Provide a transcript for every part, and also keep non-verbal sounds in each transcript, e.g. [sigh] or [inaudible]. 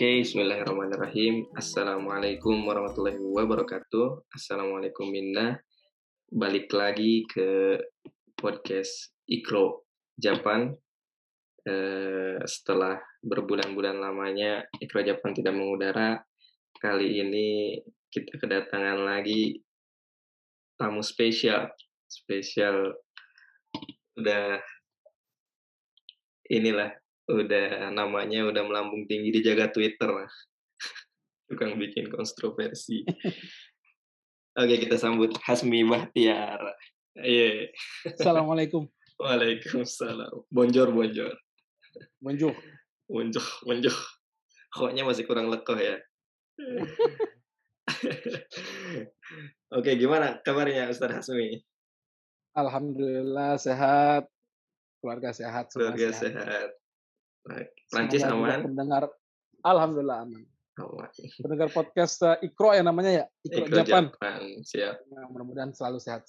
Oke, bismillahirrahmanirrahim. Assalamualaikum warahmatullahi wabarakatuh. Assalamualaikum Minna. Balik lagi ke podcast Ikro Japan. Eh, setelah berbulan-bulan lamanya Ikro Japan tidak mengudara, kali ini kita kedatangan lagi tamu spesial. Spesial udah inilah udah namanya udah melambung tinggi di jaga Twitter lah. [laughs] Tukang bikin kontroversi. Oke, kita sambut Hasmi Bahtiar. Iya. Assalamualaikum. [laughs] Waalaikumsalam. Bonjor, bonjor. Bonjour. Bonjor, bonjor. Koknya masih kurang lekoh ya. [laughs] Oke, gimana kabarnya Ustaz Hasmi? Alhamdulillah sehat. Keluarga sehat. Keluarga sehat. Baik. Prancis Semoga aman? Pendengar, Alhamdulillah aman. Aman. [laughs] Pendengar podcast uh, Ikro ya namanya ya, Ikro, Ikro Japan. Japan. Siap. Nah, mudah-mudahan selalu sehat.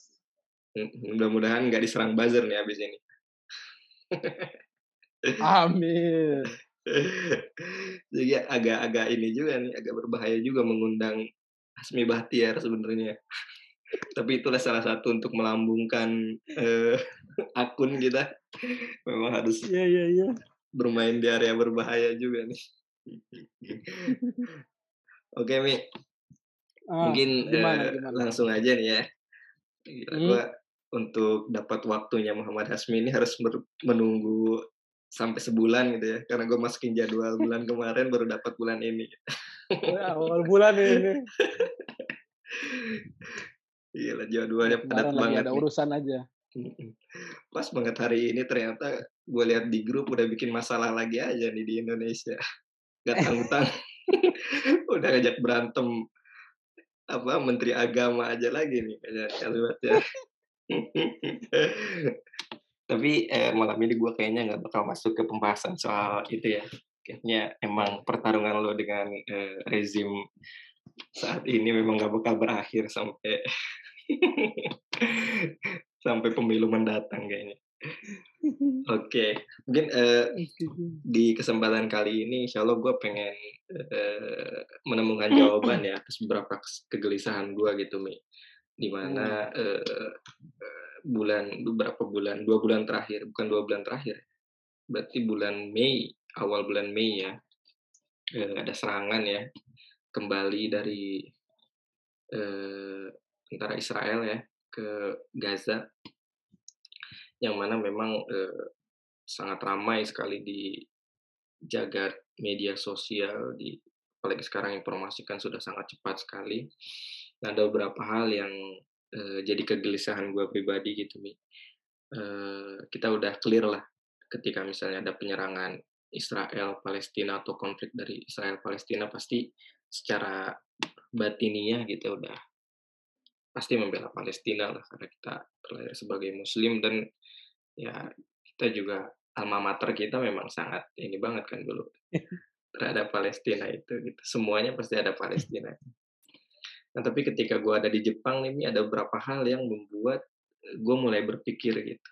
Mudah-mudahan nggak diserang buzzer nih abis ini. [laughs] Amin. Jadi agak-agak ini juga nih, agak berbahaya juga mengundang Hasmi Bahtiar sebenarnya. [laughs] Tapi itulah salah satu untuk melambungkan eh, akun kita. Memang harus Iya iya iya. Bermain di area berbahaya juga nih. Oke Mi, Ah, mungkin gimana, eh, gimana? langsung aja nih ya. Gila, Hmm. gua untuk dapat waktunya Muhammad Hasmi ini harus menunggu sampai sebulan gitu ya, karena gue masukin jadwal bulan kemarin baru dapat bulan ini. Ya, awal bulan ini. Gila jadwalnya padat Kemarin lagi banget. ada nih. urusan aja. Pas banget hari ini ternyata gue lihat di grup udah bikin masalah lagi aja nih di Indonesia. Gak tanggung [laughs] udah ngajak berantem apa Menteri Agama aja lagi nih kayaknya kalimatnya. [laughs] Tapi eh, malam ini gue kayaknya nggak bakal masuk ke pembahasan soal itu ya. Kayaknya emang pertarungan lo dengan eh, rezim saat ini memang nggak bakal berakhir sampai [laughs] sampai pemilu mendatang kayaknya. [laughs] Oke, mungkin eh, di kesempatan kali ini, insya Allah gue pengen eh, menemukan jawaban ya atas beberapa kegelisahan gue gitu, Mi. Di mana eh, eh, bulan beberapa bulan, dua bulan terakhir, bukan dua bulan terakhir, berarti bulan Mei, awal bulan Mei ya, eh, ada serangan ya, kembali dari eh, antara Israel ya ke Gaza, yang mana memang eh, sangat ramai sekali di jagat media sosial di apalagi sekarang informasi kan sudah sangat cepat sekali. Nah, ada beberapa hal yang eh, jadi kegelisahan gue pribadi gitu mi. Eh, kita udah clear lah ketika misalnya ada penyerangan Israel Palestina atau konflik dari Israel Palestina pasti secara batiniah gitu udah pasti membela Palestina lah karena kita terlahir sebagai Muslim dan ya kita juga alma mater kita memang sangat ini banget kan dulu [laughs] terhadap Palestina itu gitu. Semuanya pasti ada Palestina. Nah tapi ketika gue ada di Jepang ini ada beberapa hal yang membuat gue mulai berpikir gitu.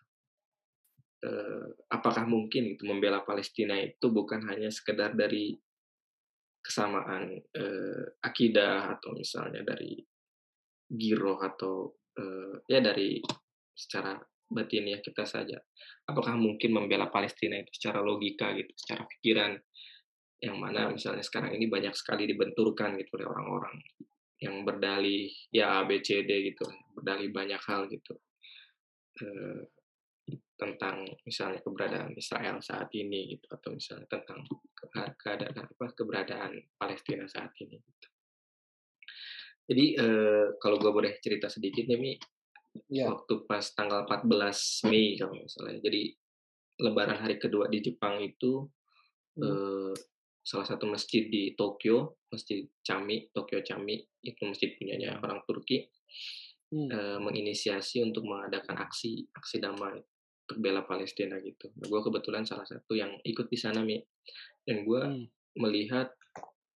Eh, apakah mungkin itu membela Palestina itu bukan hanya sekedar dari kesamaan eh, akidah atau misalnya dari giroh atau eh, ya dari secara batiniah kita saja. Apakah mungkin membela Palestina itu secara logika gitu, secara pikiran yang mana misalnya sekarang ini banyak sekali dibenturkan gitu oleh orang-orang yang berdalih ya A B C D gitu, berdalih banyak hal gitu. Eh, tentang misalnya keberadaan Israel saat ini gitu atau misalnya tentang ke- keadaan apa keberadaan Palestina saat ini gitu. Jadi eh, kalau gue boleh cerita sedikit nih Mi, Ya. waktu pas tanggal 14 Mei kalau nggak salah ya. Jadi lebaran hari kedua di Jepang itu Hmm. eh, salah satu masjid di Tokyo, Masjid Chami, Tokyo Chami, itu masjid punyanya orang Turki Hmm. eh, menginisiasi untuk mengadakan aksi aksi damai untuk bela Palestina gitu. Nah, gue kebetulan salah satu yang ikut di sana mi, dan gue Hmm. melihat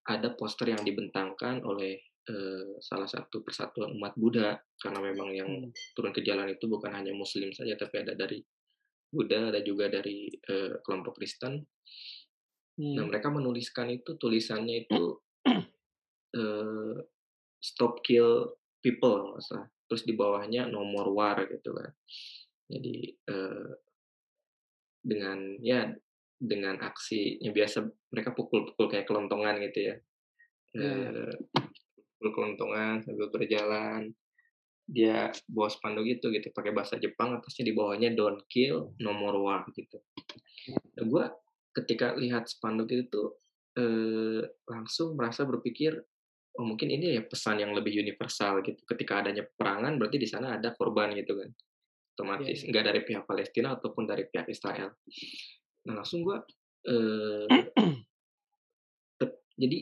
ada poster yang dibentangkan oleh eh, salah satu persatuan umat Buddha karena memang yang Hmm. turun ke jalan itu bukan hanya Muslim saja tapi ada dari Buddha ada juga dari eh, kelompok Kristen Nah, Hmm. mereka menuliskan itu tulisannya itu, [clears throat] eee, "Stop kill people" kalau nggak salah, terus di bawahnya "No more war" gitu kan. Jadi, eee dengan ya, dengan aksi yang biasa mereka pukul-pukul kayak kelontongan gitu ya, Iya iya. Kelontongan sambil berjalan, dia bawa spanduk itu gitu, pakai bahasa Jepang, atasnya di bawahnya "Don't kill, no more war" gitu. Nah, gua ketika lihat spanduk itu tuh, eee, langsung merasa berpikir, oh mungkin ini ya pesan yang lebih universal gitu, ketika adanya peperangan berarti di sana ada korban gitu kan, Iya otomatis, iya. enggak dari pihak Palestina ataupun dari pihak Israel. Nah, langsung eee [clears throat] tet jadi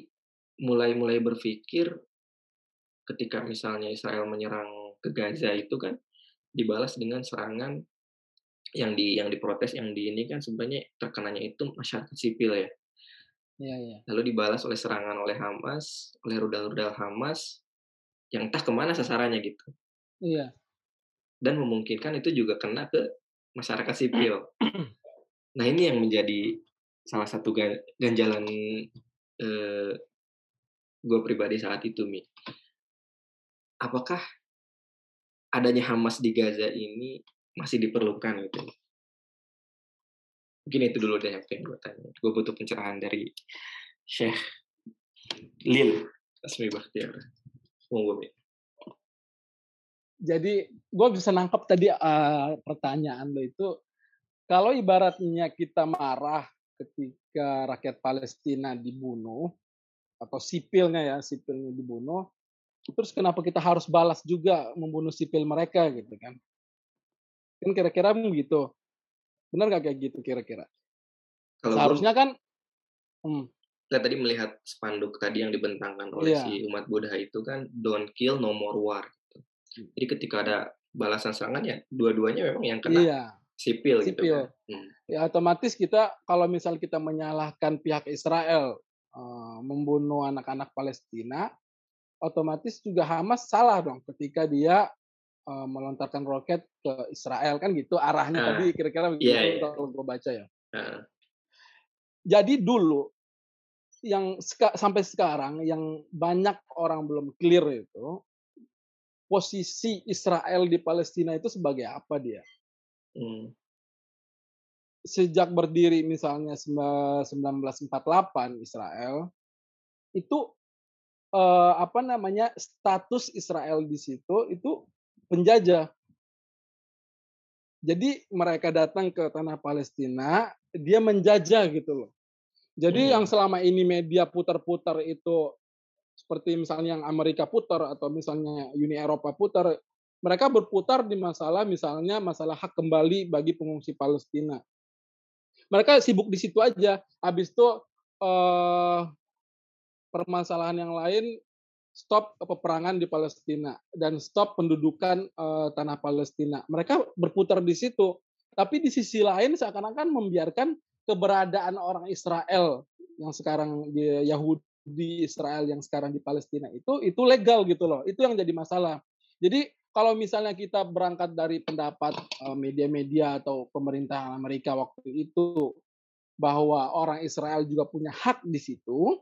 mulai mulai berpikir ketika misalnya Israel menyerang ke Gaza itu kan dibalas dengan serangan yang di yang diprotes, yang di ini kan sebenarnya terkenanya itu masyarakat sipil ya. Iya iya. Lalu dibalas oleh serangan oleh Hamas, oleh rudal-rudal Hamas, yang entah ke mana sasarannya gitu. Iya. Dan memungkinkan itu juga kena ke masyarakat sipil. [clears throat] Nah, ini yang menjadi salah satu ga ganjalan, eee, gua pribadi saat itu, Mi. Apakah adanya Hamas di Gaza ini masih diperlukan gitu? Mungkin itu dulu deh yang pengen gua tanya. Gua butuh pencerahan dari Syekh Lil Hasmi Bachtiar. Monggo. Jadi, gua bisa nangkep tadi, eee, pertanyaan lo itu, kalau ibaratnya kita marah ketika rakyat Palestina dibunuh, atau sipilnya ya, sipilnya dibunuh, terus kenapa kita harus balas juga membunuh sipil mereka gitu kan. Kan kira-kira begitu. Benar nggak kayak gitu kira-kira? Kalau Seharusnya kan mmm. Saya tadi melihat spanduk tadi yang dibentangkan oleh Iya. si umat Buddha itu kan, "Don't kill, no more war" gitu. Jadi ketika ada balasan serangan ya dua-duanya memang yang kena Iya. sipil gitu Sipil. kan. Hmm. Ya otomatis kita kalau misal kita menyalahkan pihak Israel, eee, membunuh anak-anak Palestina, otomatis juga Hamas salah dong ketika dia, eee, melontarkan roket ke Israel, kan gitu arahnya Nah, tadi kira-kira begitu iya. kalau gua baca ya. Heeh. Jadi dulu, yang seka sampai sekarang yang banyak orang belum clear itu, posisi Israel di Palestina itu sebagai apa dia. Mmm. Sejak berdiri misalnya semba 1948 Israel, itu, eee, apa namanya, status Israel di situ itu penjajah. Jadi mereka datang ke tanah Palestina, dia menjajah gitu loh. Jadi yang Mmm. selama ini media putar-putar itu, seperti misalnya yang Amerika putar atau misalnya Uni Eropa putar, mereka berputar di masalah misalnya masalah hak kembali bagi pengungsi Palestina. Mereka sibuk di situ aja, habis itu, eee, permasalahan yang lain, stop peperangan di Palestina dan stop pendudukan, eee, tanah Palestina. Mereka berputar di situ, tapi di sisi lain seakan-akan membiarkan keberadaan orang Israel yang sekarang di Yahudi Israel yang sekarang di Palestina itu, itu legal gitu loh, itu yang jadi masalah. Jadi kalau misalnya kita berangkat dari pendapat, eee, media-media atau pemerintahan Amerika waktu itu, bahwa orang Israel juga punya hak di situ,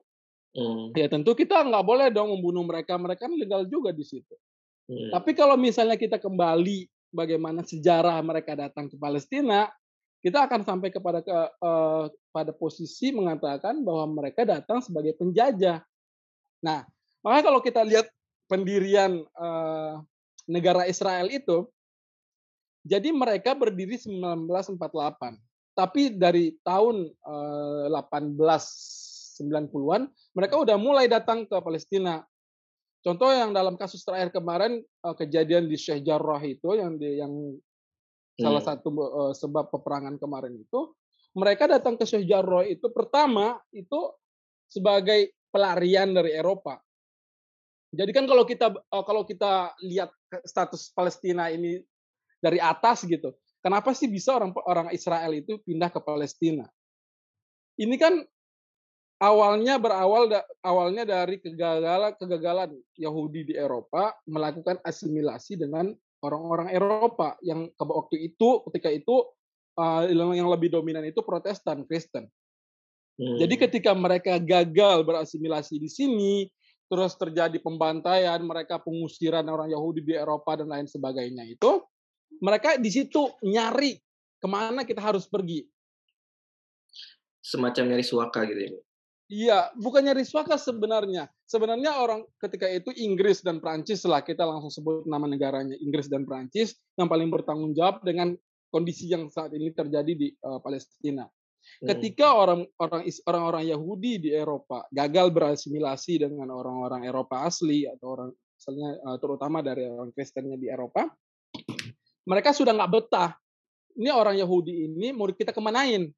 Hmm. Ya tentu kita nggak boleh dong membunuh mereka, mereka kan legal juga di situ. Hmm. Tapi kalau misalnya kita kembali bagaimana sejarah mereka datang ke Palestina, kita akan sampai kepada ke, eh, pada posisi mengatakan bahwa mereka datang sebagai penjajah. Nah, makanya kalau kita lihat pendirian eh, negara Israel itu, jadi mereka berdiri 1948, tapi dari tahun eh, 18 90-an, mereka udah mulai datang ke Palestina. Contoh yang dalam kasus terakhir kemarin eh, kejadian di Syekh Jarrah itu yang di, yang salah iya. satu eh, sebab peperangan kemarin itu, mereka datang ke Syekh Jarrah itu pertama itu sebagai pelarian dari Eropa. Jadi kan kalau kita eh, kalau kita lihat status Palestina ini dari atas gitu, kenapa sih bisa orang orang Israel itu pindah ke Palestina? Ini kan awalnya berawal da awalnya dari kegagalan kegagalan Yahudi di Eropa melakukan asimilasi dengan orang-orang Eropa yang ke waktu itu ketika itu, eee, yang lebih dominan itu Protestan, Kristen. Jadi Hmm. ketika mereka gagal berasimilasi di sini, terus terjadi pembantaian, mereka pengusiran orang Yahudi di Eropa dan lain sebagainya itu, mereka di situ nyari ke mana kita harus pergi. Semacam nyari suaka gitu ya. Iya, bukannya riswaka sebenarnya. Sebenarnya orang ketika itu Inggris dan Prancis lah kita langsung sebut nama negaranya Inggris dan Prancis yang paling bertanggung jawab dengan kondisi yang saat ini terjadi di uh, Palestina. Hmm. Ketika orang-orang orang-orang Yahudi di Eropa gagal berasimilasi dengan orang-orang Eropa asli atau orang misalnya uh, terutama dari orang Kristennya di Eropa, mereka sudah nggak betah. Ini orang Yahudi ini mau kita kemanain?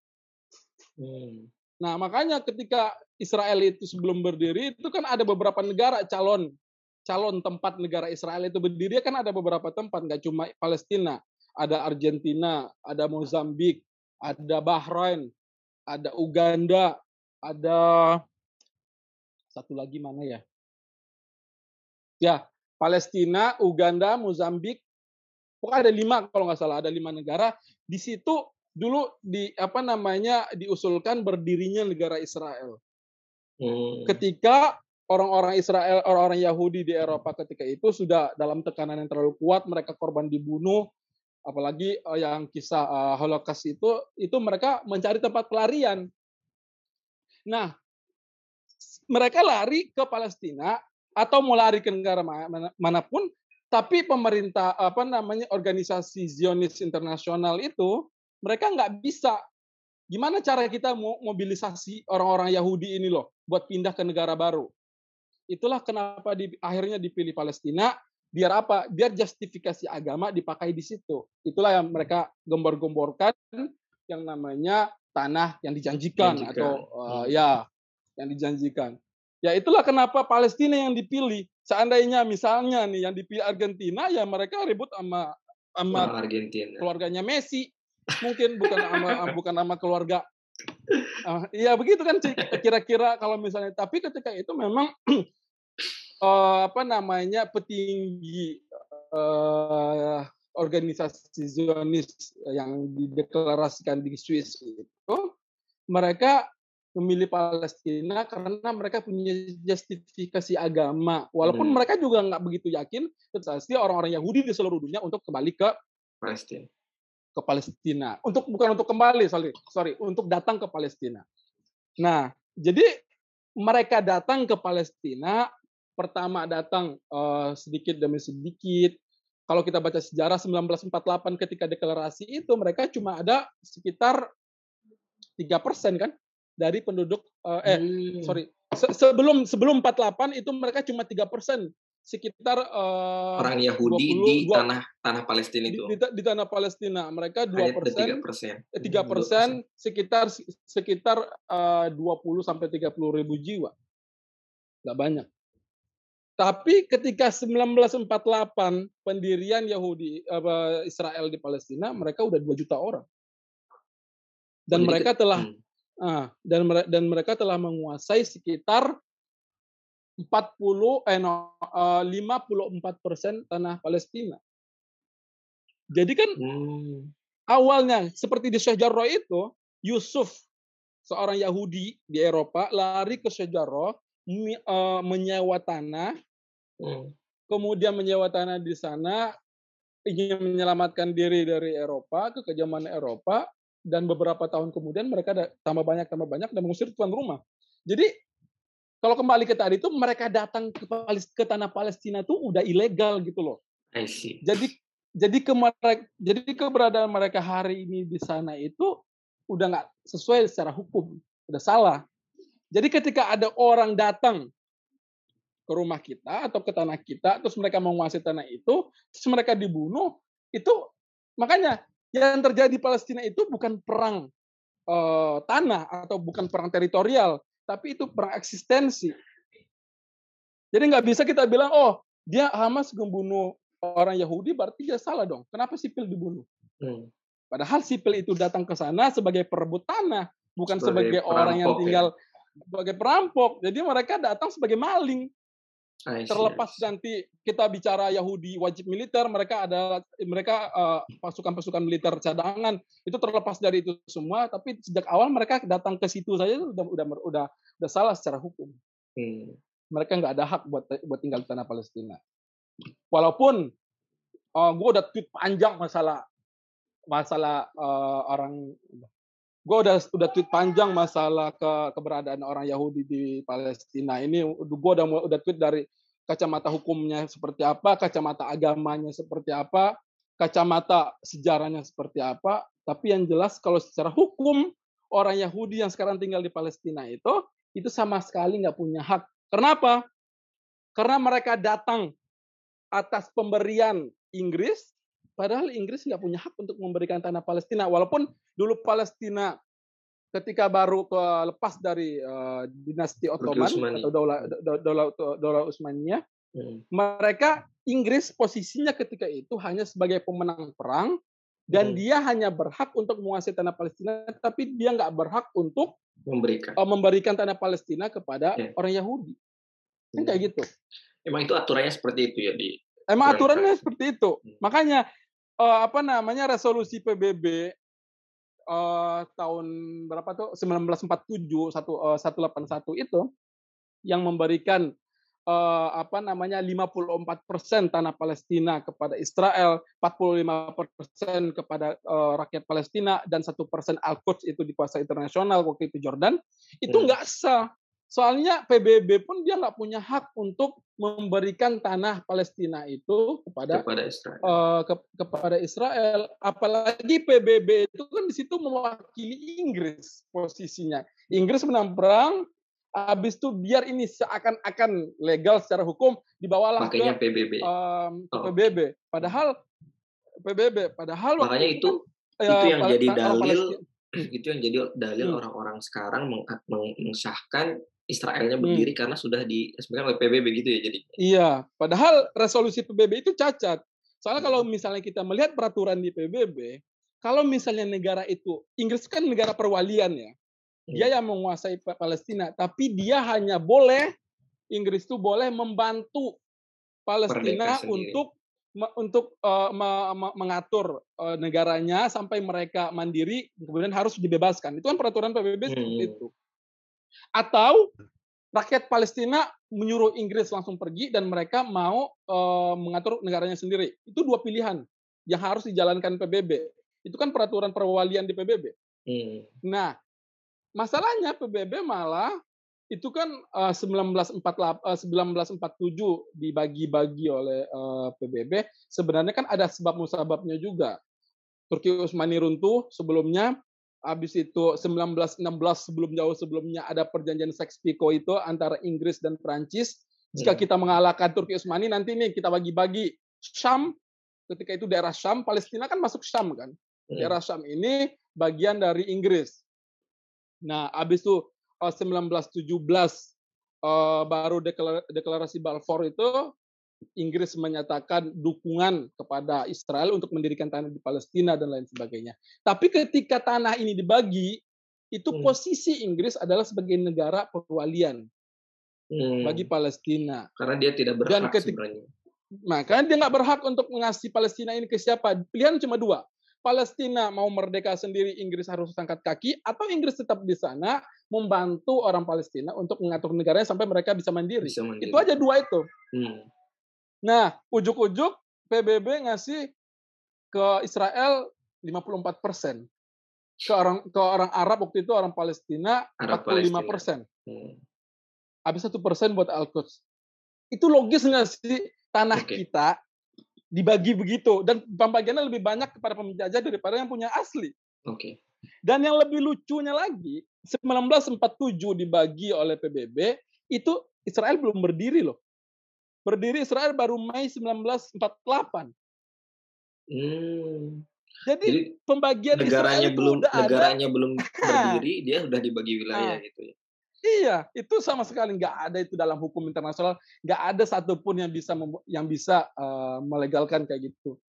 Hmm. Nah, makanya ketika Israel itu sebelum berdiri itu kan ada beberapa negara calon calon tempat negara Israel itu berdiri kan ada beberapa tempat nggak cuma Palestina, ada Argentina, ada Mozambik, ada Bahrain, ada Uganda, ada satu lagi mana ya? Ya, Palestina, Uganda, Mozambik, pokoknya ada lima kalau nggak salah, ada lima negara. Di situ dulu di apa namanya diusulkan berdirinya negara Israel. Hmm. Ketika orang-orang Israel, orang-orang Yahudi di Eropa ketika itu sudah dalam tekanan yang terlalu kuat, mereka korban dibunuh, apalagi uh, yang kisah uh, Holocaust itu, itu mereka mencari tempat pelarian. Nah, mereka lari ke Palestina atau mau lari ke negara mana, mana pun, tapi pemerintah apa namanya organisasi Zionis internasional itu mereka nggak bisa. Gimana cara kita mobilisasi orang-orang Yahudi ini loh buat pindah ke negara baru? Itulah kenapa di, akhirnya dipilih Palestina. Biar apa? Biar justifikasi agama dipakai di situ. Itulah yang mereka gembor-gemborkan yang namanya tanah yang dijanjikan Janjikan. atau uh, ya yang dijanjikan. Ya itulah kenapa Palestina yang dipilih. Seandainya misalnya nih yang dipilih Argentina ya mereka ribut sama sama Orang Argentina. keluarganya Messi mungkin bukan sama bukan nama keluarga Ah, iya begitu kan kira-kira kalau misalnya tapi ketika itu memang [clears throat] eh, apa namanya petinggi eh, organisasi Zionis yang dideklarasikan di Swiss itu mereka memilih Palestina karena mereka punya justifikasi agama walaupun Hmm. mereka juga nggak begitu yakin tetapi orang-orang Yahudi di seluruh dunia untuk kembali ke Palestina. Ke Palestina. Untuk bukan untuk kembali, sorry, sorry, untuk datang ke Palestina. Nah, jadi mereka datang ke Palestina, pertama datang eh, sedikit demi sedikit. Kalau kita baca sejarah 1948 ketika deklarasi itu mereka cuma ada sekitar tiga persen kan dari penduduk eh, eh Hmm. sorry se- sebelum sebelum 48 itu mereka cuma tiga persen sekitar eh, Orang Yahudi 20, di dua- tanah tanah Palestina di, itu. di, ta- di tanah Palestina mereka dua ada tiga persen persen. Eh, tiga persen sekitar sekitar eh, 20 sampai 30 ribu jiwa. Nggak banyak. Tapi ketika 1948 pendirian Yahudi apa, Israel di Palestina, mereka udah 2 juta orang. Dan Oh, mereka telah Hmm. ah, dan dan mereka telah menguasai sekitar 40 eh no, eh, 54% tanah Palestina. Jadi kan Hmm. awalnya seperti di Syekh Jarrah itu Yusuf seorang Yahudi di Eropa lari ke Syekh Jarrah eh, menyewa tanah Hmm. kemudian menyewa tanah di sana ingin menyelamatkan diri dari Eropa ke kejaman Eropa dan beberapa tahun kemudian mereka tambah banyak tambah banyak dan mengusir tuan rumah. Jadi kalau kembali ke tadi itu mereka datang ke, ke tanah Palestina itu udah ilegal gitu loh. I see. Jadi jadi ke mereka, jadi keberadaan mereka hari ini di sana itu udah nggak sesuai secara hukum, udah salah. Jadi ketika ada orang datang ke rumah kita atau ke tanah kita, terus mereka menguasai tanah itu, terus mereka dibunuh, itu makanya yang terjadi di Palestina itu bukan perang eh, tanah atau bukan perang teritorial, tapi itu perang eksistensi. Jadi nggak bisa kita bilang, oh dia Hamas membunuh orang Yahudi, berarti dia salah dong. Kenapa sipil dibunuh? Hmm. Padahal sipil itu datang ke sana sebagai perebut tanah, bukan Sebagai sebagai orang yang ya. tinggal sebagai perampok. Jadi mereka datang sebagai maling. Terlepas nanti kita bicara Yahudi wajib militer, mereka ada mereka pasukan-pasukan uh, militer cadangan itu terlepas dari itu semua. Tapi sejak awal mereka datang ke situ saja udah udah udah, udah salah secara hukum. Hmm. Mereka nggak ada hak buat buat tinggal di tanah Palestina. Walaupun uh, eh, gue udah tweet panjang masalah masalah uh, orang gue udah udah tweet panjang masalah ke keberadaan orang Yahudi di Palestina. Ini gue udah udah tweet dari kacamata hukumnya seperti apa kacamata agamanya seperti apa kacamata sejarahnya seperti apa. Tapi yang jelas kalau secara hukum orang Yahudi yang sekarang tinggal di Palestina itu itu sama sekali nggak punya hak. Kenapa? Karena mereka datang atas pemberian Inggris Padahal Inggris nggak punya hak untuk memberikan tanah Palestina. Walaupun dulu Palestina ketika baru ke lepas dari uh, dinasti Ottoman atau daulah daulah daulah Utsmaniyah, hmm. mereka Inggris posisinya ketika itu hanya sebagai pemenang perang dan hmm. dia hanya berhak untuk menguasai tanah Palestina, tapi dia nggak berhak untuk memberikan uh, memberikan tanah Palestina kepada yeah. orang Yahudi. Kan hmm. kayak gitu. Emang itu aturannya seperti itu ya di Emang aturannya seperti itu. Hmm. Makanya uh, apa namanya resolusi PBB uh, tahun berapa tuh 1947 satu uh, 181 itu yang memberikan uh, apa namanya 54 persen tanah Palestina kepada Israel, 45 persen kepada uh, rakyat Palestina dan satu persen Al-Quds itu dikuasai internasional waktu itu Jordan, itu hmm. nggak sah. Soalnya PBB pun dia nggak punya hak untuk memberikan tanah Palestina itu kepada kepada Israel. Uh, ke, kepada Israel. Apalagi PBB itu kan di situ mewakili Inggris posisinya. Inggris menang perang, habis itu biar ini seakan-akan legal secara hukum dibawalah Makanya ke PBB. Um, ke oh. PBB. Padahal PBB, padahal makanya itu kan, itu yang jadi dalil [clears throat] itu yang jadi dalil hmm. orang-orang hmm. sekarang mengesahkan Israelnya hmm. berdiri hmm. karena sudah diresmikan oleh PBB gitu ya jadi. Iya, padahal resolusi PBB itu cacat. Soalnya hmm. kalau misalnya kita melihat peraturan di PBB, kalau misalnya negara itu Inggris kan negara perwalian ya. Dia hmm. yang menguasai Palestina, tapi dia hanya boleh Inggris itu boleh membantu Palestina untuk untuk uh, mengatur uh, negaranya sampai mereka mandiri kemudian harus dibebaskan. Itu kan peraturan PBB hmm. seperti itu. Atau rakyat Palestina menyuruh Inggris langsung pergi dan mereka mau uh, mengatur negaranya sendiri. Itu dua pilihan yang harus dijalankan PBB. Itu kan peraturan perwalian di PBB. Hmm. Nah, masalahnya PBB malah itu kan uh, 1948 uh, 1947 dibagi-bagi oleh uh, PBB. Sebenarnya kan ada sebab musababnya juga. Turki Utsmani runtuh sebelumnya Habis itu 1916 sebelum jauh sebelumnya ada perjanjian Sykes-Picot itu antara Inggris dan Prancis. Jika hmm. kita mengalahkan Turki Utsmani nanti nih kita bagi-bagi Syam ketika itu daerah Syam, Palestina kan masuk Syam kan. Hmm. Daerah Syam ini bagian dari Inggris. Nah, habis itu 1917 eh, eh, baru deklarasi Balfour itu Inggris menyatakan dukungan kepada Israel untuk mendirikan tanah di Palestina dan lain sebagainya. Tapi ketika tanah ini dibagi, itu hmm. posisi Inggris adalah sebagai negara perwalian hmm. bagi Palestina. Karena dia tidak berhak dan ketika, sebenarnya. Maka dia nggak berhak untuk mengasih Palestina ini ke siapa. Pilihan cuma dua. Palestina mau merdeka sendiri, Inggris harus angkat kaki, atau Inggris tetap di sana membantu orang Palestina untuk mengatur negaranya sampai mereka bisa mandiri. Bisa mandiri. Itu aja dua itu. Hmm. Nah, ujuk-ujuk PBB ngasih ke Israel 54 persen. Ke orang ke orang Arab waktu itu orang Palestina Arab 45 persen. Hmm. Habis satu persen buat Al-Quds. Itu logis nggak sih tanah okay. kita dibagi begitu dan pembagiannya lebih banyak kepada penjajah daripada yang punya asli. Oke. Okay. Dan yang lebih lucunya lagi, 1947 dibagi oleh PBB, itu Israel belum berdiri loh. Berdiri Israel baru Mei 1948. Hmm. Jadi, Jadi pembagian negaranya Israel belum negaranya ada. belum [laughs] berdiri, dia sudah dibagi wilayah nah, gitu ya. Iya, itu sama sekali nggak ada itu dalam hukum internasional, nggak ada satupun yang bisa yang bisa uh, melegalkan kayak gitu.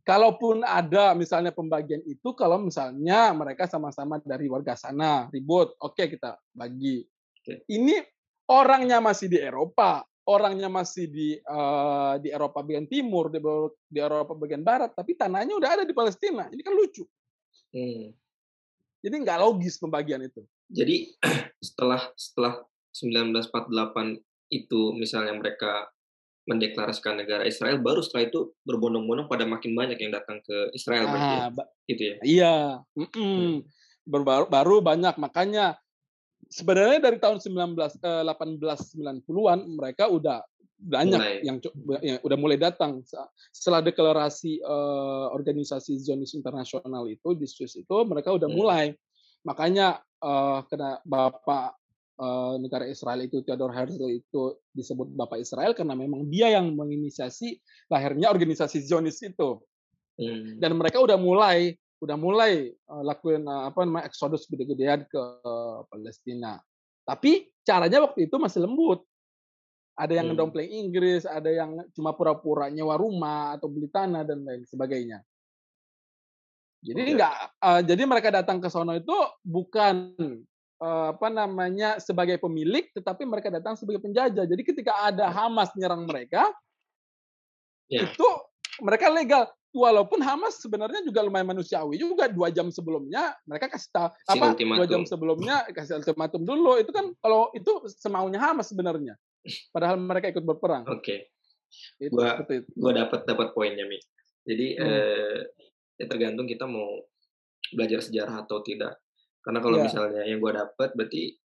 Kalaupun ada misalnya pembagian itu, kalau misalnya mereka sama-sama dari warga sana ribut, oke okay, kita bagi. Okay. Ini orangnya masih di Eropa, orangnya masih di uh, di Eropa bagian timur, di, di Eropa bagian barat, tapi tanahnya udah ada di Palestina. Ini kan lucu. Hmm. Jadi nggak logis pembagian itu. Jadi [clears throat] setelah setelah 1948 itu misalnya mereka mendeklarasikan negara Israel, baru setelah itu berbondong-bondong pada makin banyak yang datang ke Israel, ah, gitu ya? Iya, mm -mm. Hmm. Baru, baru banyak, makanya sebenarnya dari tahun 19 eh, 1890-an mereka udah banyak mulai. yang, yang udah mulai datang setelah deklarasi uh, organisasi Zionis internasional itu di Swiss itu mereka udah hmm. mulai makanya uh, kena bapak uh, negara Israel itu Theodor Herzl itu disebut bapak Israel karena memang dia yang menginisiasi lahirnya organisasi Zionis itu hmm. dan mereka udah mulai udah mulai uh, lakuin uh, apa namanya eksodus gede-gedean ke uh, Palestina. Tapi caranya waktu itu masih lembut. Ada yang hmm. ngedompleng Inggris, ada yang cuma pura-pura nyewa rumah atau beli tanah dan lain sebagainya. Jadi okay. enggak uh, jadi mereka datang ke sono itu bukan uh, apa namanya sebagai pemilik tetapi mereka datang sebagai penjajah. Jadi ketika ada Hamas nyerang mereka yeah. itu mereka legal walaupun Hamas sebenarnya juga lumayan manusiawi juga dua jam sebelumnya mereka kasih tahu apa ultimatum. dua jam sebelumnya kasih ultimatum dulu itu kan kalau itu semaunya Hamas sebenarnya padahal mereka ikut berperang. Oke. Okay. Gua gua dapat dapat poinnya mi. Jadi hmm. eh, ya tergantung kita mau belajar sejarah atau tidak. Karena kalau yeah. misalnya yang gua dapat berarti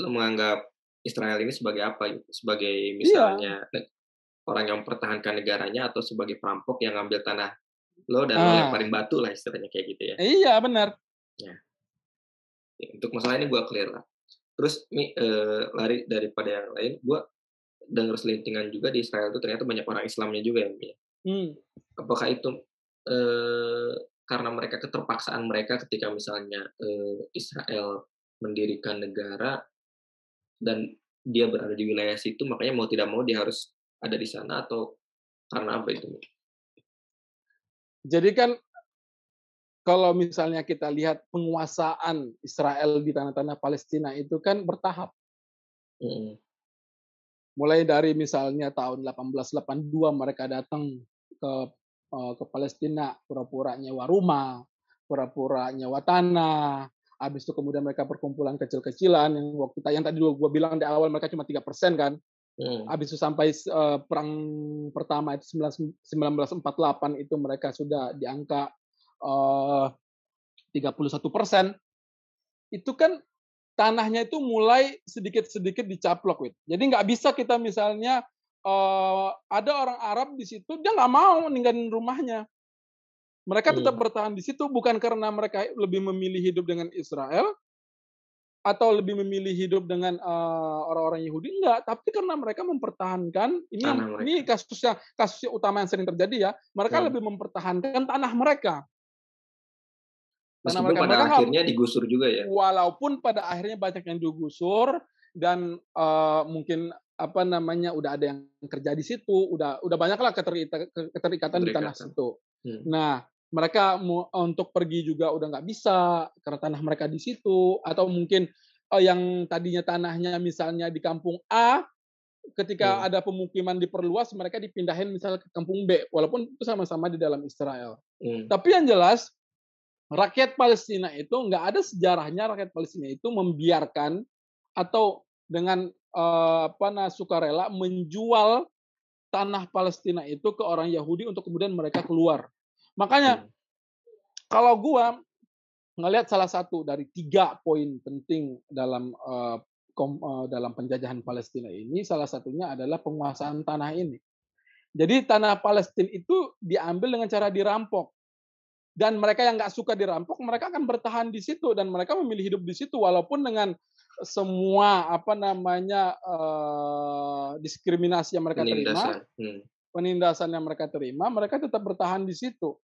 lo menganggap Israel ini sebagai apa gitu? Sebagai iya. misalnya yeah orang yang mempertahankan negaranya atau sebagai perampok yang ngambil tanah lo dan ah. lo lemparin batu lah istilahnya kayak gitu ya. Iya benar. Ya. ya untuk masalah ini gue clear lah. Terus mi uh, lari daripada yang lain, gue dengar selintingan juga di Israel itu ternyata banyak orang Islamnya juga ya? Hmm. Apakah itu uh, karena mereka keterpaksaan mereka ketika misalnya uh, Israel mendirikan negara dan dia berada di wilayah situ, makanya mau tidak mau dia harus ada di sana atau karena apa itu? Jadi kan kalau misalnya kita lihat penguasaan Israel di tanah-tanah Palestina itu kan bertahap. Hmm. Mulai dari misalnya tahun 1882 mereka datang ke uh, ke Palestina pura-pura nyewa rumah, pura-pura nyewa tanah, habis itu kemudian mereka perkumpulan kecil-kecilan yang waktu yang tadi gue bilang di awal mereka cuma tiga persen kan Hmm. Habis itu sampai uh, perang pertama itu 1948 itu mereka sudah di angka uh, 31 persen. Itu kan tanahnya itu mulai sedikit-sedikit dicaplok, Wid. Jadi nggak bisa kita misalnya uh, ada orang Arab di situ dia nggak mau ninggalin rumahnya. Mereka tetap hmm. bertahan di situ bukan karena mereka lebih memilih hidup dengan Israel, atau lebih memilih hidup dengan uh, orang-orang Yahudi? Enggak tapi karena mereka mempertahankan ini tanah ini kasusnya kasus utama yang sering terjadi ya mereka hmm. lebih mempertahankan tanah mereka. Tanah mereka, pada mereka akhirnya digusur juga ya. Walaupun pada akhirnya banyak yang digusur dan uh, mungkin apa namanya udah ada yang kerja di situ udah udah banyaklah keterikatan, keterikatan di tanah situ. Hmm. nah mereka mau untuk pergi juga udah nggak bisa karena tanah mereka di situ atau mungkin uh, yang tadinya tanahnya misalnya di kampung A ketika hmm. ada pemukiman diperluas mereka dipindahin misalnya ke kampung B walaupun itu sama-sama di dalam Israel. Hmm. Tapi yang jelas rakyat Palestina itu nggak ada sejarahnya rakyat Palestina itu membiarkan atau dengan uh, apa nah sukarela menjual tanah Palestina itu ke orang Yahudi untuk kemudian mereka keluar. Makanya hmm. kalau gua ngelihat salah satu dari tiga poin penting dalam uh, kom, uh, dalam penjajahan Palestina ini, salah satunya adalah penguasaan tanah ini. Jadi tanah Palestina itu diambil dengan cara dirampok. Dan mereka yang nggak suka dirampok, mereka akan bertahan di situ dan mereka memilih hidup di situ walaupun dengan semua apa namanya uh, diskriminasi yang mereka penindasan. terima, hmm. penindasan yang mereka terima, mereka tetap bertahan di situ.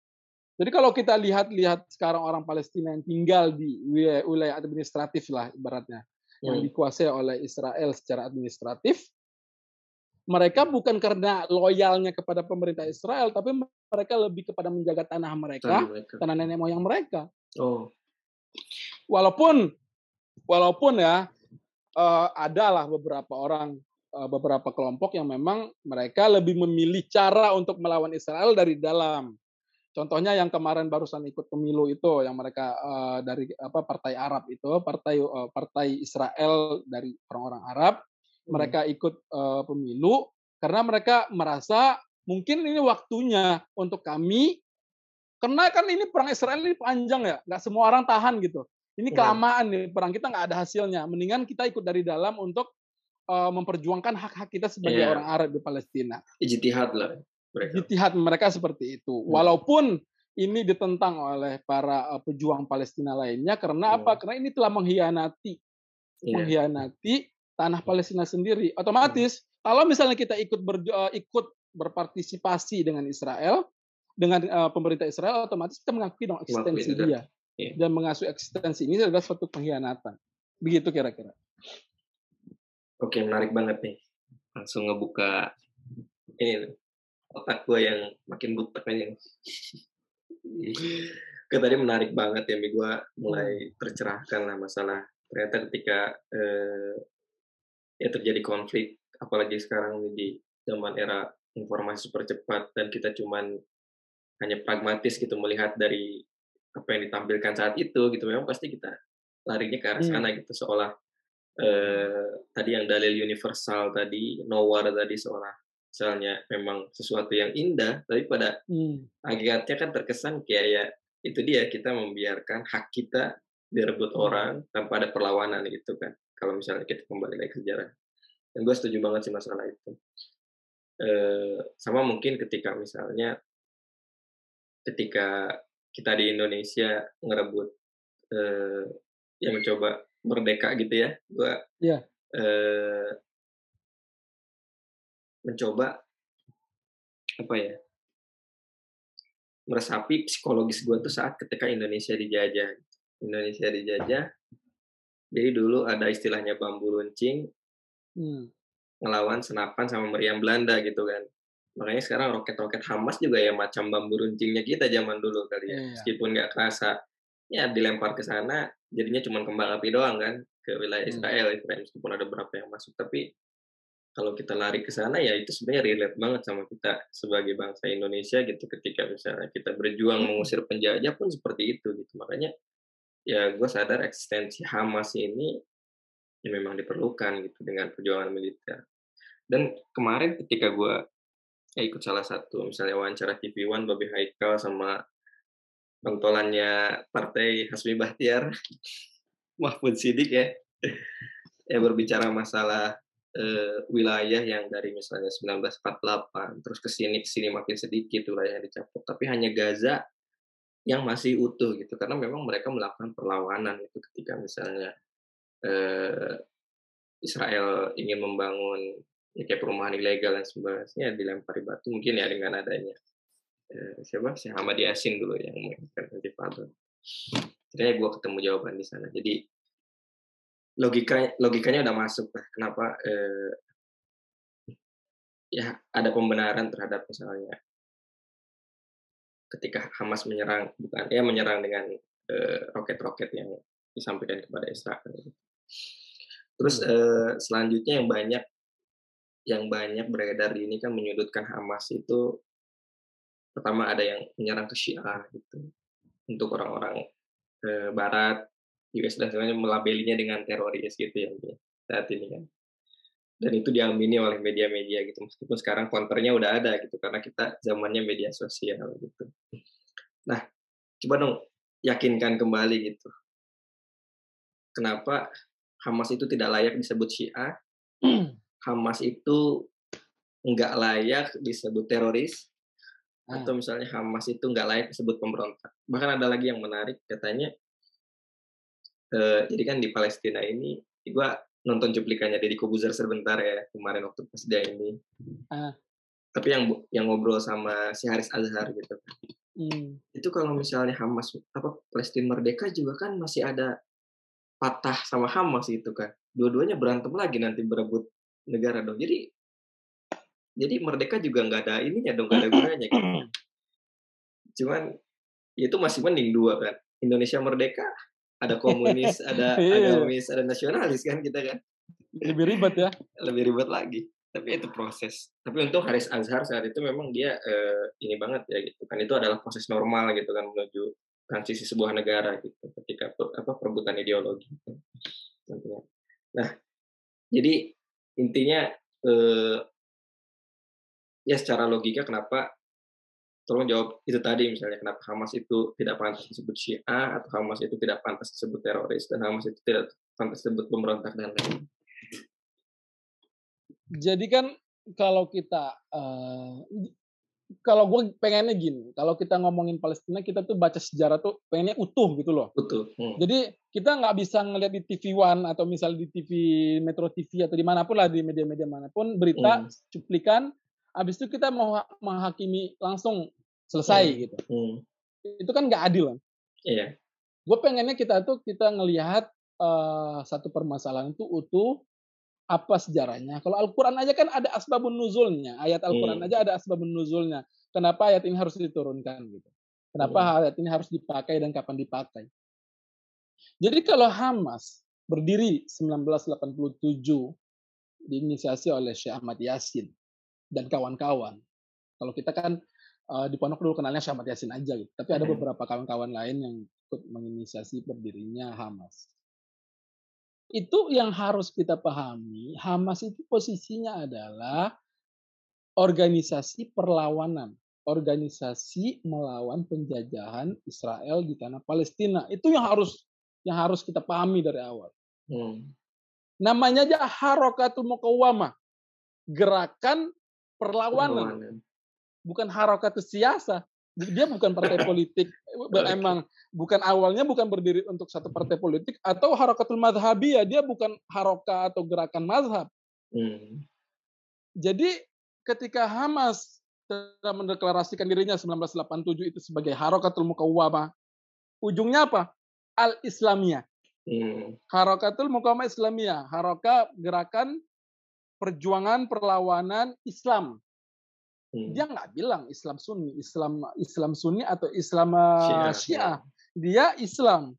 Jadi kalau kita lihat-lihat sekarang orang Palestina yang tinggal di wilayah, wilayah administratif lah ibaratnya, hmm. yang dikuasai oleh Israel secara administratif, mereka bukan karena loyalnya kepada pemerintah Israel, tapi mereka lebih kepada menjaga tanah mereka, tanah, mereka. tanah nenek moyang mereka. Oh. Walaupun, walaupun ya uh, adalah beberapa orang beberapa kelompok yang memang mereka lebih memilih cara untuk melawan Israel dari dalam. Contohnya yang kemarin barusan ikut pemilu itu, yang mereka uh, dari apa Partai Arab itu, Partai uh, Partai Israel dari orang-orang Arab, hmm. mereka ikut uh, pemilu karena mereka merasa mungkin ini waktunya untuk kami, karena kan ini perang Israel ini panjang ya, nggak semua orang tahan gitu. Ini kelamaan nih perang kita nggak ada hasilnya. Mendingan kita ikut dari dalam untuk uh, memperjuangkan hak-hak kita sebagai yeah. orang Arab di Palestina. Ijtihad lah Jihad mereka seperti itu. Hmm. Walaupun ini ditentang oleh para uh, pejuang Palestina lainnya karena hmm. apa? Karena ini telah mengkhianati yeah. mengkhianati tanah Palestina sendiri. Otomatis hmm. kalau misalnya kita ikut ber, uh, ikut berpartisipasi dengan Israel dengan uh, pemerintah Israel otomatis kita mengakui dong eksistensi dia. Yeah. Dan mengasuh eksistensi ini adalah suatu pengkhianatan. Begitu kira-kira. Oke, menarik banget nih. Langsung ngebuka ini otak gue yang makin butek aja. Ke tadi menarik banget ya, gue mulai tercerahkan lah masalah ternyata ketika eh, ya terjadi konflik, apalagi sekarang di zaman era informasi super cepat dan kita cuman hanya pragmatis gitu melihat dari apa yang ditampilkan saat itu gitu memang pasti kita larinya ke arah hmm. sana hmm. gitu seolah eh, tadi yang dalil universal tadi nowhere tadi seolah misalnya memang sesuatu yang indah, tapi pada hmm. akhirnya kan terkesan kayak ya itu dia kita membiarkan hak kita direbut hmm. orang tanpa ada perlawanan gitu kan. Kalau misalnya kita kembali lagi ke sejarah. Dan gue setuju banget sih masalah itu. E, sama mungkin ketika misalnya ketika kita di Indonesia ngerebut e, yang mencoba merdeka gitu ya, gue yeah. Iya. Mencoba apa ya meresapi psikologis gue tuh saat ketika Indonesia dijajah Indonesia dijajah jadi dulu ada istilahnya bambu runcing hmm. ngelawan senapan sama meriam Belanda gitu kan makanya sekarang roket-roket Hamas juga ya macam bambu runcingnya kita zaman dulu kali ya yeah. Meskipun nggak kerasa ya dilempar ke sana jadinya cuma kembang api doang kan ke wilayah hmm. Israel Israel meskipun ada beberapa yang masuk tapi kalau kita lari ke sana ya itu sebenarnya relate banget sama kita sebagai bangsa Indonesia gitu. Ketika misalnya kita berjuang mengusir penjajah pun seperti itu gitu. Makanya ya gue sadar eksistensi Hamas ini ya memang diperlukan gitu dengan perjuangan militer. Dan kemarin ketika gue ya ikut salah satu misalnya wawancara TV One Babi Haikal sama pentolannya partai Hasbi Bahtiar [laughs] Mahfud Sidik ya ya berbicara masalah uh, wilayah yang dari misalnya 1948 terus ke sini ke sini makin sedikit wilayah yang dicaplok tapi hanya Gaza yang masih utuh gitu karena memang mereka melakukan perlawanan itu ketika misalnya uh, Israel ingin membangun ya kayak perumahan ilegal dan sebagainya dilempari batu mungkin ya dengan adanya uh, siapa si Hamadi Asin dulu yang menginginkan intifada. Akhirnya gue ketemu jawaban di sana. Jadi logika logikanya udah masuk lah kenapa eh, ya ada pembenaran terhadap misalnya ketika Hamas menyerang bukan ya menyerang dengan eh, roket-roket eh, yang disampaikan kepada Israel. Terus eh, selanjutnya yang banyak yang banyak beredar di ini kan menyudutkan Hamas itu pertama ada yang menyerang ke Syiah gitu untuk orang-orang eh, Barat US dan sebagainya melabelinya dengan teroris gitu ya saat ini kan. Dan itu diamini oleh media-media gitu meskipun sekarang counternya udah ada gitu karena kita zamannya media sosial gitu. Nah coba dong yakinkan kembali gitu. Kenapa Hamas itu tidak layak disebut Syiah? [clears throat] Hamas itu nggak layak disebut teroris? Atau hmm. misalnya Hamas itu nggak layak disebut pemberontak? Bahkan ada lagi yang menarik katanya uh, jadi kan di Palestina ini gue nonton cuplikannya Deddy Kobuzer sebentar ya kemarin waktu pas dia ini. Uh. Tapi yang yang ngobrol sama si Haris Azhar gitu. Hmm. Itu kalau misalnya Hamas apa Palestina merdeka juga kan masih ada patah sama Hamas itu kan. Dua-duanya berantem lagi nanti berebut negara dong. Jadi jadi merdeka juga nggak ada ininya dong, nggak ada gunanya gitu. Cuman itu masih mending dua kan. Indonesia merdeka ada komunis, ada [laughs] iya. agamis, ada nasionalis kan kita kan. Lebih ribet ya? [laughs] Lebih ribet lagi. Tapi itu proses. Tapi untuk Haris Azhar saat itu memang dia uh, ini banget ya gitu kan. Itu adalah proses normal gitu kan menuju transisi sebuah negara gitu ketika apa perebutan ideologi. Gitu. Nah, jadi intinya uh, ya secara logika kenapa tolong jawab itu tadi misalnya kenapa Hamas itu tidak pantas disebut Syiah atau Hamas itu tidak pantas disebut teroris dan Hamas itu tidak pantas disebut pemberontak dan lain. Jadi kan kalau kita uh, kalau gue pengennya gini, kalau kita ngomongin Palestina kita tuh baca sejarah tuh pengennya utuh gitu loh. Utuh. Hmm. Jadi kita nggak bisa ngeliat di TV One atau misal di TV Metro TV atau di mana pun lah di media-media mana pun berita hmm. cuplikan, habis itu kita mau menghakimi langsung selesai hmm. gitu. Hmm. Itu kan nggak adil kan? Iya. Gue pengennya kita tuh kita ngelihat uh, satu permasalahan itu utuh apa sejarahnya. Kalau Al-Quran aja kan ada asbabun nuzulnya. Ayat Al-Quran hmm. aja ada asbabun nuzulnya. Kenapa ayat ini harus diturunkan gitu. Kenapa hmm. ayat ini harus dipakai dan kapan dipakai. Jadi kalau Hamas berdiri 1987 diinisiasi oleh Syekh Ahmad Yasin dan kawan-kawan. Kalau kita kan uh, di pondok dulu kenalnya Syahmat Yasin aja gitu. Tapi ada beberapa kawan-kawan lain yang ikut menginisiasi berdirinya Hamas. Itu yang harus kita pahami, Hamas itu posisinya adalah organisasi perlawanan, organisasi melawan penjajahan Israel di tanah Palestina. Itu yang harus yang harus kita pahami dari awal. Hmm. Namanya aja Harokatul Mukawamah, gerakan perlawanan. perlawanan bukan harokat siasa. Dia bukan partai [laughs] politik. Emang bukan awalnya bukan berdiri untuk satu partai politik atau harokatul madhabiyah. Dia bukan haroka atau gerakan mazhab. Hmm. Jadi ketika Hamas telah mendeklarasikan dirinya 1987 itu sebagai harokatul mukawwamah, ujungnya apa? Al-Islamiyah. Hmm. Harokatul mukawwamah Islamiyah. Haroka gerakan perjuangan perlawanan Islam. Hmm. Dia nggak bilang Islam Sunni, Islam Islam Sunni atau Islam Syiah. Syiah. Dia Islam.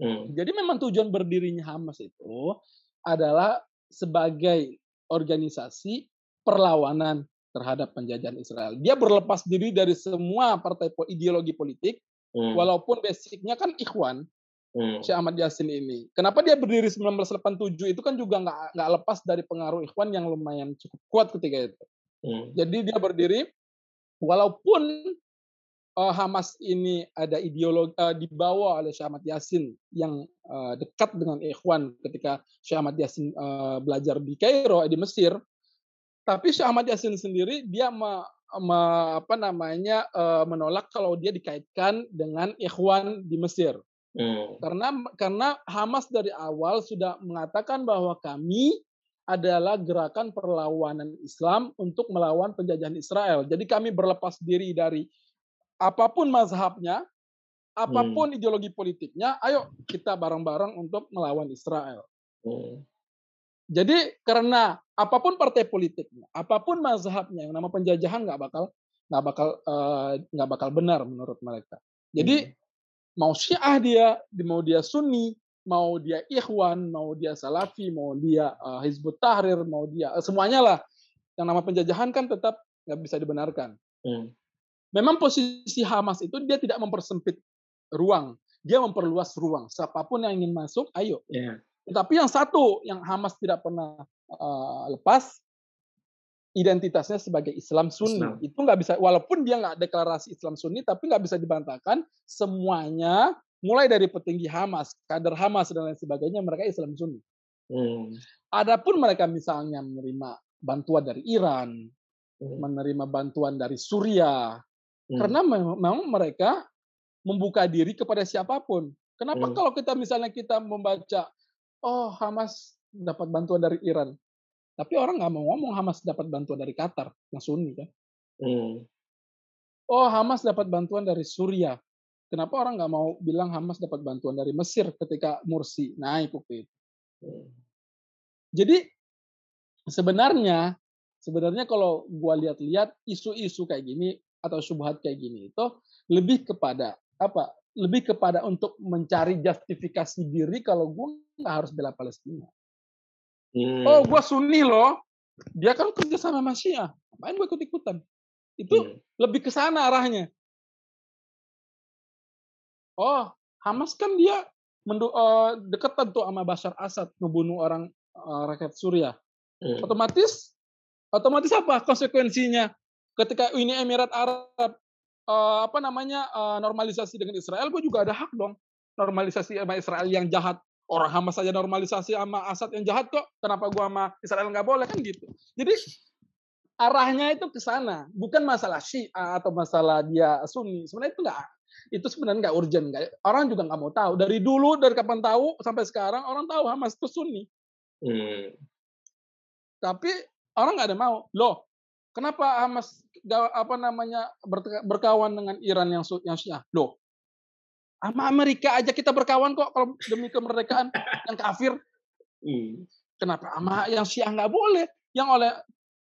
Hmm. Jadi memang tujuan berdirinya Hamas itu adalah sebagai organisasi perlawanan terhadap penjajahan Israel. Dia berlepas diri dari semua partai ideologi politik, hmm. walaupun basicnya kan Ikhwan, hmm. Syekh Ahmad Yasin ini. Kenapa dia berdiri 1987 itu kan juga nggak nggak lepas dari pengaruh Ikhwan yang lumayan cukup kuat ketika itu. Hmm. Jadi dia berdiri walaupun uh, Hamas ini ada ideologi uh, dibawa oleh Syekh Ahmad Yasin yang uh, dekat dengan Ikhwan ketika Syekh Ahmad Yasin uh, belajar di Kairo di Mesir. Tapi Syekh Ahmad Yasin sendiri dia me, me, apa namanya uh, menolak kalau dia dikaitkan dengan Ikhwan di Mesir. Hmm. Karena karena Hamas dari awal sudah mengatakan bahwa kami adalah gerakan perlawanan Islam untuk melawan penjajahan Israel. Jadi kami berlepas diri dari apa pun mazhabnya, apa pun hmm. ideologi politiknya, ayo kita bareng-bareng untuk melawan Israel. Hmm. Jadi karena apa pun partai politiknya, apa pun mazhabnya, yang nama penjajahan nggak bakal nggak bakal eh, nggak uh, bakal benar menurut mereka. Jadi hmm. mau Syiah dia, mau dia Sunni, mau dia Ikhwan, mau dia Salafi, mau dia uh, Hizbut Tahrir, mau dia uh, semuanya lah. Yang nama penjajahan kan tetap nggak bisa dibenarkan. Hmm. Memang posisi Hamas itu dia tidak mempersempit ruang, dia memperluas ruang. Siapa pun yang ingin masuk, ayo. Yeah. Tapi yang satu yang Hamas tidak pernah uh, lepas identitasnya sebagai Islam Sunni Islam. itu nggak bisa walaupun dia nggak deklarasi Islam Sunni tapi nggak bisa dibantahkan semuanya mulai dari petinggi Hamas, kader Hamas dan lain sebagainya mereka Islam Sunni. Hmm. Adapun mereka misalnya menerima bantuan dari Iran, hmm. menerima bantuan dari Suriah, hmm. karena memang mereka membuka diri kepada siapa pun. Kenapa hmm. kalau kita misalnya kita membaca, oh Hamas dapat bantuan dari Iran, tapi orang nggak mau ngomong Hamas dapat bantuan dari Qatar yang Sunni kan? Hmm. Oh Hamas dapat bantuan dari Suriah, Kenapa orang nggak mau bilang Hamas dapat bantuan dari Mesir ketika Mursi naik waktu itu? Jadi sebenarnya sebenarnya kalau gua lihat-lihat isu-isu kayak gini atau subhat kayak gini itu lebih kepada apa? Lebih kepada untuk mencari justifikasi diri kalau gua nggak harus bela Palestina. Hmm. Oh, gua Sunni loh. Dia kan kerja sama Syiah. Main gue ikut-ikutan? Itu hmm. lebih ke sana arahnya. Oh, Hamas kan dia mendu uh, deketan tuh sama Bashar Assad ngebunuh orang uh, rakyat Suriah. Hmm. Otomatis otomatis apa konsekuensinya ketika Uni Emirat Arab uh, apa namanya uh, normalisasi dengan Israel, gue juga ada hak dong normalisasi sama Israel yang jahat. Orang Hamas saja normalisasi sama Assad yang jahat kok. Kenapa gua sama Israel nggak boleh kan gitu. Jadi arahnya itu ke sana, bukan masalah Syiah atau masalah dia Sunni. Sebenarnya itu nggak itu sebenarnya nggak urgent. Gak, orang juga nggak mau tahu. Dari dulu, dari kapan tahu sampai sekarang orang tahu Hamas itu Sunni. Hmm. Tapi orang nggak ada mau. Loh, kenapa Hamas apa namanya berkawan dengan Iran yang yang Syiah? Loh, sama Amerika aja kita berkawan kok kalau demi kemerdekaan [coughs] yang kafir. Hmm. Kenapa sama yang Syiah nggak boleh? Yang oleh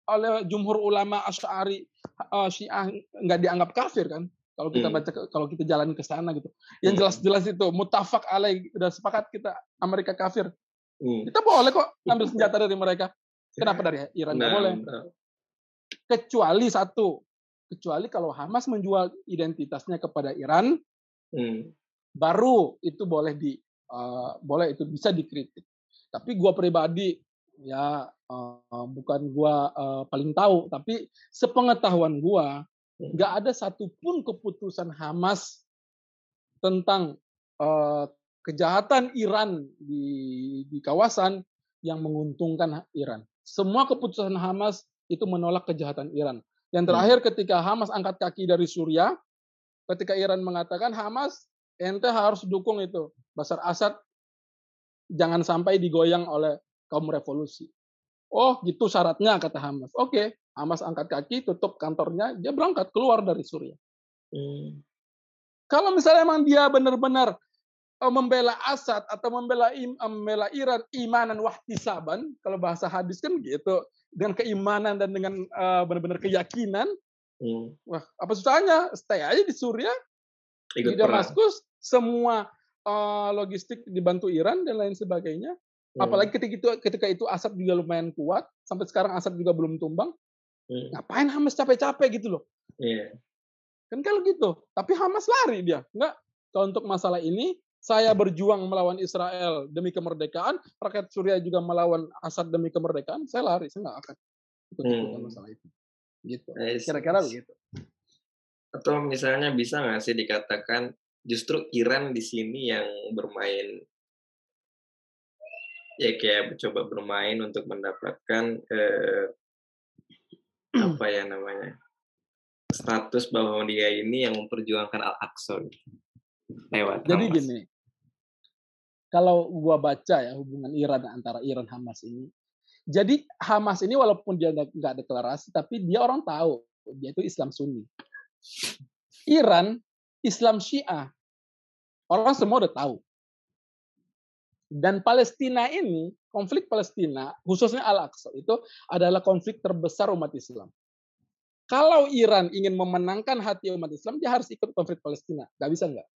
oleh jumhur ulama Asy'ari uh, Syiah nggak dianggap kafir kan? Kalau kita hmm. baca kalau kita jalan ke sana gitu. Yang hmm. jelas-jelas itu mutafak alaih udah sepakat kita Amerika kafir. Hmm. Kita boleh kok ambil [laughs] senjata dari mereka. Kenapa dari Iran nggak nah, boleh? Nah. Kecuali satu, kecuali kalau Hamas menjual identitasnya kepada Iran, hmm baru itu boleh di uh, boleh itu bisa dikritik. Tapi gua pribadi ya uh, bukan gua uh, paling tahu, tapi sepengetahuan gua hmm. Nggak ada satupun keputusan Hamas tentang uh, kejahatan Iran di di kawasan yang menguntungkan Iran. Semua keputusan Hamas itu menolak kejahatan Iran. Yang hmm. terakhir ketika Hamas angkat kaki dari Suriah, ketika Iran mengatakan Hamas ente harus dukung itu Basar Asad jangan sampai digoyang oleh kaum revolusi. Oh, gitu syaratnya kata Hamas. Oke, Hamas angkat kaki, tutup kantornya, dia berangkat keluar dari Suriah. Hmm. Kalau misalnya emang dia benar-benar uh, membela Asad atau membela im, membela Iran imanan wahtisaban, kalau bahasa hadis kan gitu, dengan keimanan dan dengan uh, benar-benar keyakinan, hmm. wah apa susahnya? Stay aja di Suriah, Ikut di Damaskus, semua uh, logistik dibantu Iran dan lain sebagainya. Hmm. Apalagi ketika itu ketika itu Asad juga lumayan kuat, sampai sekarang Asad juga belum tumbang. Hmm. Ngapain Hamas capek-capek gitu loh? Yeah. Kan kalau gitu. Tapi Hamas lari dia. Enggak. Kalau untuk masalah ini, saya berjuang melawan Israel demi kemerdekaan, rakyat Suriah juga melawan Asad demi kemerdekaan, saya lari, saya nggak akan ikut hmm. masalah itu. Gitu. Kira-kira begitu. Atau misalnya bisa nggak sih dikatakan justru Iran di sini yang bermain ya kayak coba bermain untuk mendapatkan eh, apa ya namanya status bahwa dia ini yang memperjuangkan Al-Aqsa lewat Jadi Hamas. gini, kalau gua baca ya hubungan Iran antara Iran Hamas ini, jadi Hamas ini walaupun dia nggak deklarasi, tapi dia orang tahu dia itu Islam Sunni. Iran Islam Syiah. Orang semua udah tahu. Dan Palestina ini, konflik Palestina, khususnya Al-Aqsa, itu adalah konflik terbesar umat Islam. Kalau Iran ingin memenangkan hati umat Islam, dia harus ikut konflik Palestina. Gak bisa nggak?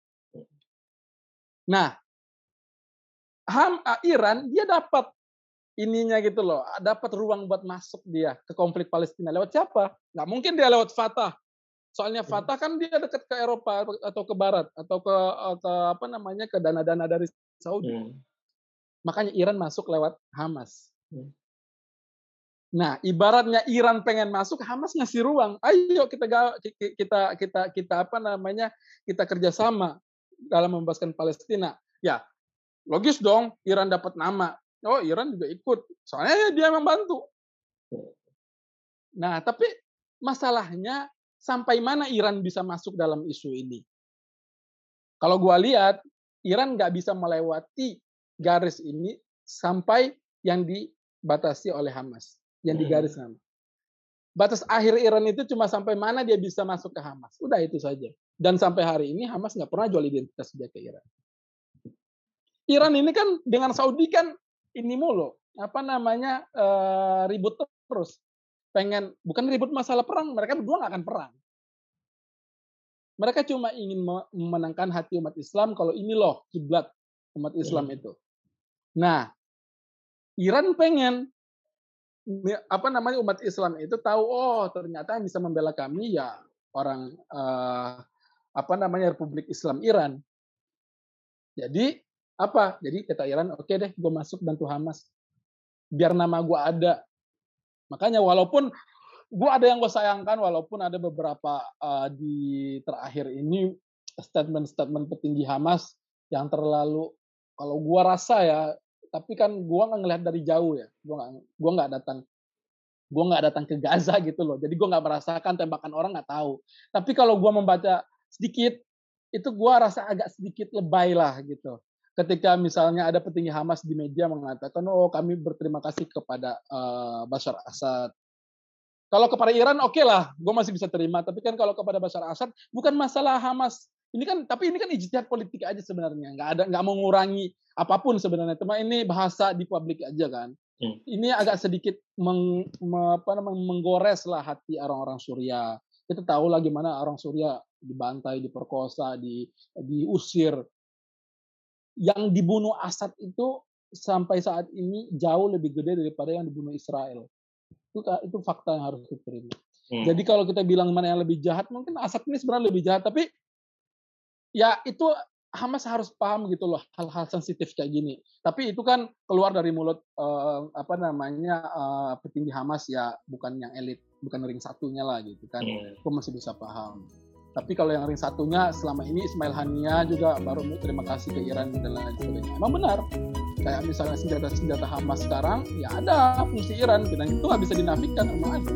Nah, Ham, Iran dia dapat ininya gitu loh, dapat ruang buat masuk dia ke konflik Palestina. Lewat siapa? Nggak mungkin dia lewat Fatah. Soalnya iya. Fatah kan dia dekat ke Eropa atau ke Barat atau ke, ke apa namanya ke dana-dana dari Saudi. Hmm. Makanya Iran masuk lewat Hamas. Hmm. Nah, ibaratnya Iran pengen masuk, Hamas ngasih ruang. Ayo kita kita kita kita apa namanya kita kerjasama dalam membebaskan Palestina. Ya, logis dong. Iran dapat nama. Oh, Iran juga ikut. Soalnya dia membantu. Hmm. Nah, tapi masalahnya sampai mana Iran bisa masuk dalam isu ini? Kalau gue lihat, Iran nggak bisa melewati garis ini sampai yang dibatasi oleh Hamas, yang hmm. digaris nama. Batas akhir Iran itu cuma sampai mana dia bisa masuk ke Hamas. Udah itu saja. Dan sampai hari ini Hamas nggak pernah jual identitas dia ke Iran. Iran ini kan dengan Saudi kan ini mulu apa namanya uh, ribut terus pengen bukan ribut masalah perang, mereka berdua nggak akan perang. Mereka cuma ingin memenangkan hati umat Islam kalau ini loh kiblat umat Islam hmm. itu. Nah, Iran pengen apa namanya umat Islam itu tahu oh ternyata yang bisa membela kami ya orang uh, apa namanya Republik Islam Iran. Jadi apa? Jadi kata Iran, oke okay deh, gue masuk bantu Hamas, biar nama gue ada. Makanya walaupun gue ada yang gue sayangkan, walaupun ada beberapa uh, di terakhir ini statement-statement petinggi Hamas yang terlalu, kalau gue rasa ya tapi kan gue nggak ngelihat dari jauh ya gue nggak gue nggak datang gue nggak datang ke Gaza [laughs] gitu loh jadi gue nggak merasakan tembakan orang nggak tahu tapi kalau gue membaca sedikit itu gue rasa agak sedikit lebay lah gitu ketika misalnya ada petinggi Hamas di media mengatakan oh kami berterima kasih kepada uh, Bashar Assad kalau kepada Iran oke okay lah, gue masih bisa terima. Tapi kan kalau kepada Bashar Assad bukan masalah Hamas. Ini kan tapi ini kan ijtihad politik aja sebenarnya. Nggak ada nggak mengurangi apa pun sebenarnya. Cuma ini bahasa di publik aja kan. Hmm. Ini agak sedikit meng, me, apa namanya, menggores lah hati orang-orang Suria. Kita tahu lah gimana orang Suria dibantai, diperkosa, di, diusir. Yang dibunuh Assad itu sampai saat ini jauh lebih gede daripada yang dibunuh Israel. Itu itu fakta yang harus diterima. Hmm. Jadi kalau kita bilang mana yang lebih jahat, mungkin Assad ini sebenarnya lebih jahat. Tapi ya itu Hamas harus paham gitu loh hal-hal sensitif kayak gini. Tapi itu kan keluar dari mulut uh, apa namanya uh, petinggi Hamas ya bukan yang elit, bukan ring satunya lah gitu kan. Gue masih bisa paham. Tapi kalau yang ring satunya selama ini Ismail Hania juga baru terima kasih ke Iran dan lain sebagainya. Emang benar. Kayak misalnya senjata-senjata Hamas sekarang ya ada fungsi Iran dan itu nggak bisa dinafikan emang ada.